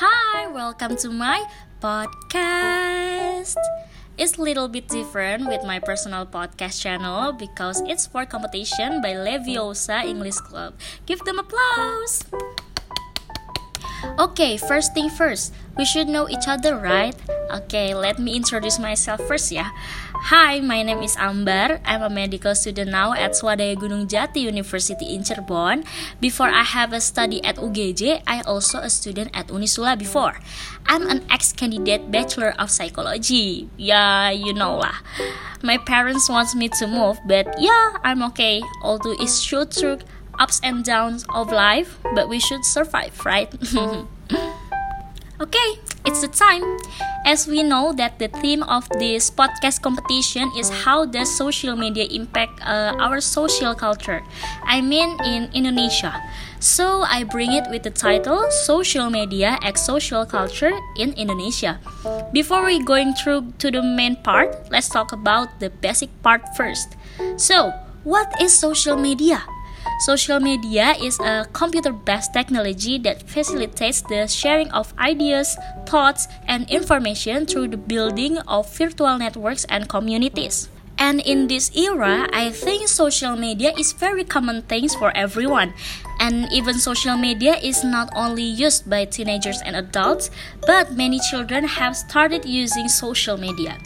Hi, welcome to my podcast. It's a little bit different with my personal podcast channel because it's for competition by Leviosa English Club. Give them applause. Okay, first thing first, we should know each other, right? Okay, let me introduce myself first ya. Hi, my name is Ambar. I'm a medical student now at Swadaya Gunung Jati University in Cirebon. Before I have a study at UGJ, I also a student at Unisula before. I'm an ex-candidate Bachelor of Psychology. Yeah, you know lah. My parents want me to move, but yeah, I'm okay. Although it's true through ups and downs of life, but we should survive, right? okay, it's the time. As we know that the theme of this podcast competition is how does social media impact uh, our social culture? I mean in Indonesia. So I bring it with the title Social Media as Social Culture in Indonesia. Before we going through to the main part, let's talk about the basic part first. So, what is social media? Social media is a computer based technology that facilitates the sharing of ideas, thoughts, and information through the building of virtual networks and communities. And in this era, I think social media is very common things for everyone. And even social media is not only used by teenagers and adults, but many children have started using social media.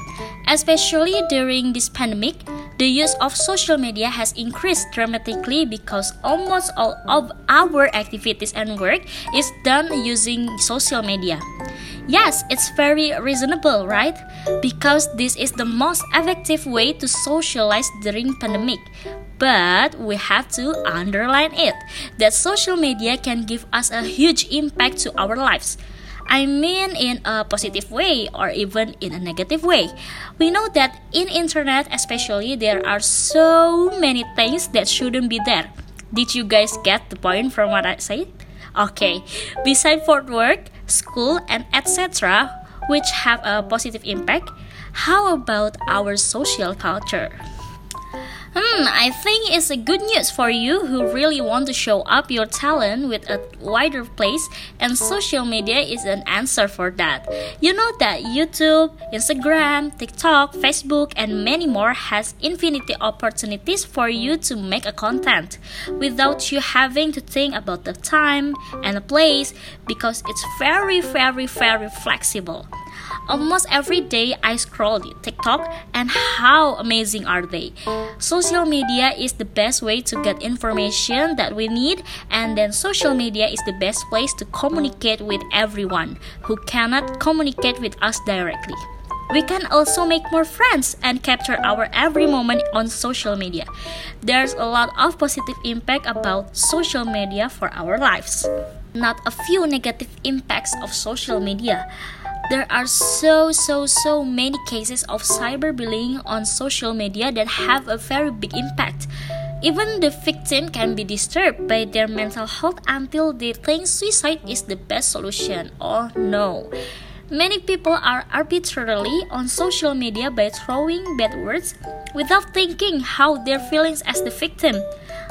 Especially during this pandemic, the use of social media has increased dramatically because almost all of our activities and work is done using social media. Yes, it's very reasonable, right? Because this is the most effective way to socialize during pandemic. But we have to underline it that social media can give us a huge impact to our lives. I mean in a positive way or even in a negative way. We know that in internet especially there are so many things that shouldn't be there. Did you guys get the point from what I said? Okay, Besides for work, school and etc which have a positive impact, how about our social culture? Hmm, I think it's a good news for you who really want to show up your talent with a wider place, and social media is an answer for that. You know that YouTube, Instagram, TikTok, Facebook, and many more has infinity opportunities for you to make a content without you having to think about the time and the place because it's very, very, very flexible. Almost every day I scroll TikTok and how amazing are they? Social media is the best way to get information that we need and then social media is the best place to communicate with everyone who cannot communicate with us directly. We can also make more friends and capture our every moment on social media. There's a lot of positive impact about social media for our lives. Not a few negative impacts of social media. There are so, so, so many cases of cyberbullying on social media that have a very big impact. Even the victim can be disturbed by their mental health until they think suicide is the best solution. Oh no. Many people are arbitrarily on social media by throwing bad words without thinking how their feelings as the victim.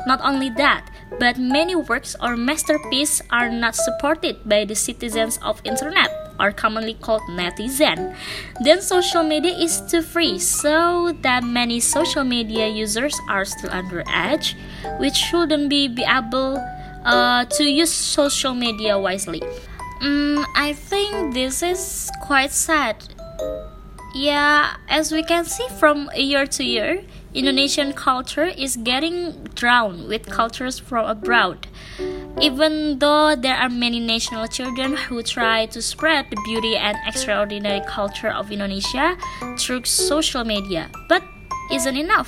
Not only that, but many works or masterpieces are not supported by the citizens of internet are commonly called netizen. Then social media is too free, so that many social media users are still under underage, which shouldn't be, be able uh, to use social media wisely. Mm, I think this is quite sad. Yeah, as we can see from year to year, Indonesian culture is getting drowned with cultures from abroad. Even though there are many national children who try to spread the beauty and extraordinary culture of Indonesia through social media, but isn't enough.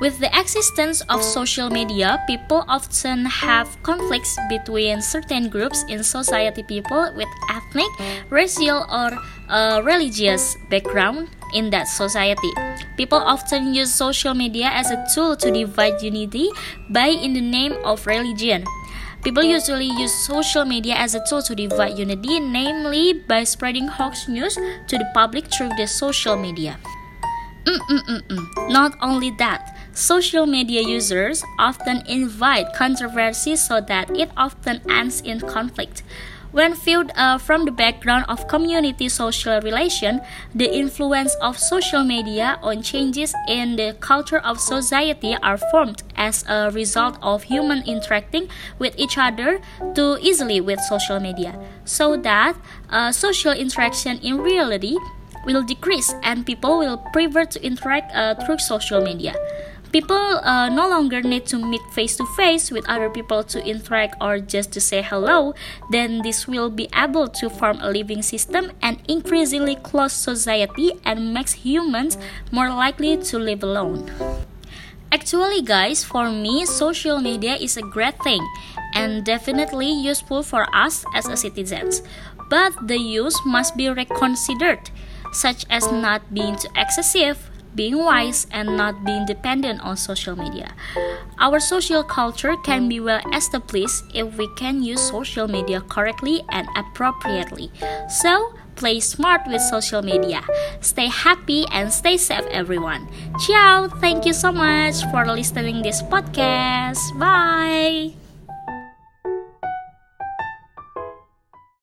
With the existence of social media, people often have conflicts between certain groups in society people with ethnic, racial, or uh, religious background in that society. People often use social media as a tool to divide unity by in the name of religion. People usually use social media as a tool to divide unity, namely by spreading hoax news to the public through the social media. Mm-mm-mm-mm. Not only that, social media users often invite controversy so that it often ends in conflict. When viewed uh, from the background of community social relation, the influence of social media on changes in the culture of society are formed as a result of human interacting with each other too easily with social media, so that uh, social interaction in reality will decrease and people will prefer to interact uh, through social media. People uh, no longer need to meet face to face with other people to interact or just to say hello, then this will be able to form a living system and increasingly close society and makes humans more likely to live alone. Actually, guys, for me, social media is a great thing and definitely useful for us as a citizens. But the use must be reconsidered, such as not being too excessive, being wise and not being dependent on social media. Our social culture can be well established if we can use social media correctly and appropriately. So, play smart with social media. Stay happy and stay safe everyone. Ciao. Thank you so much for listening this podcast. Bye.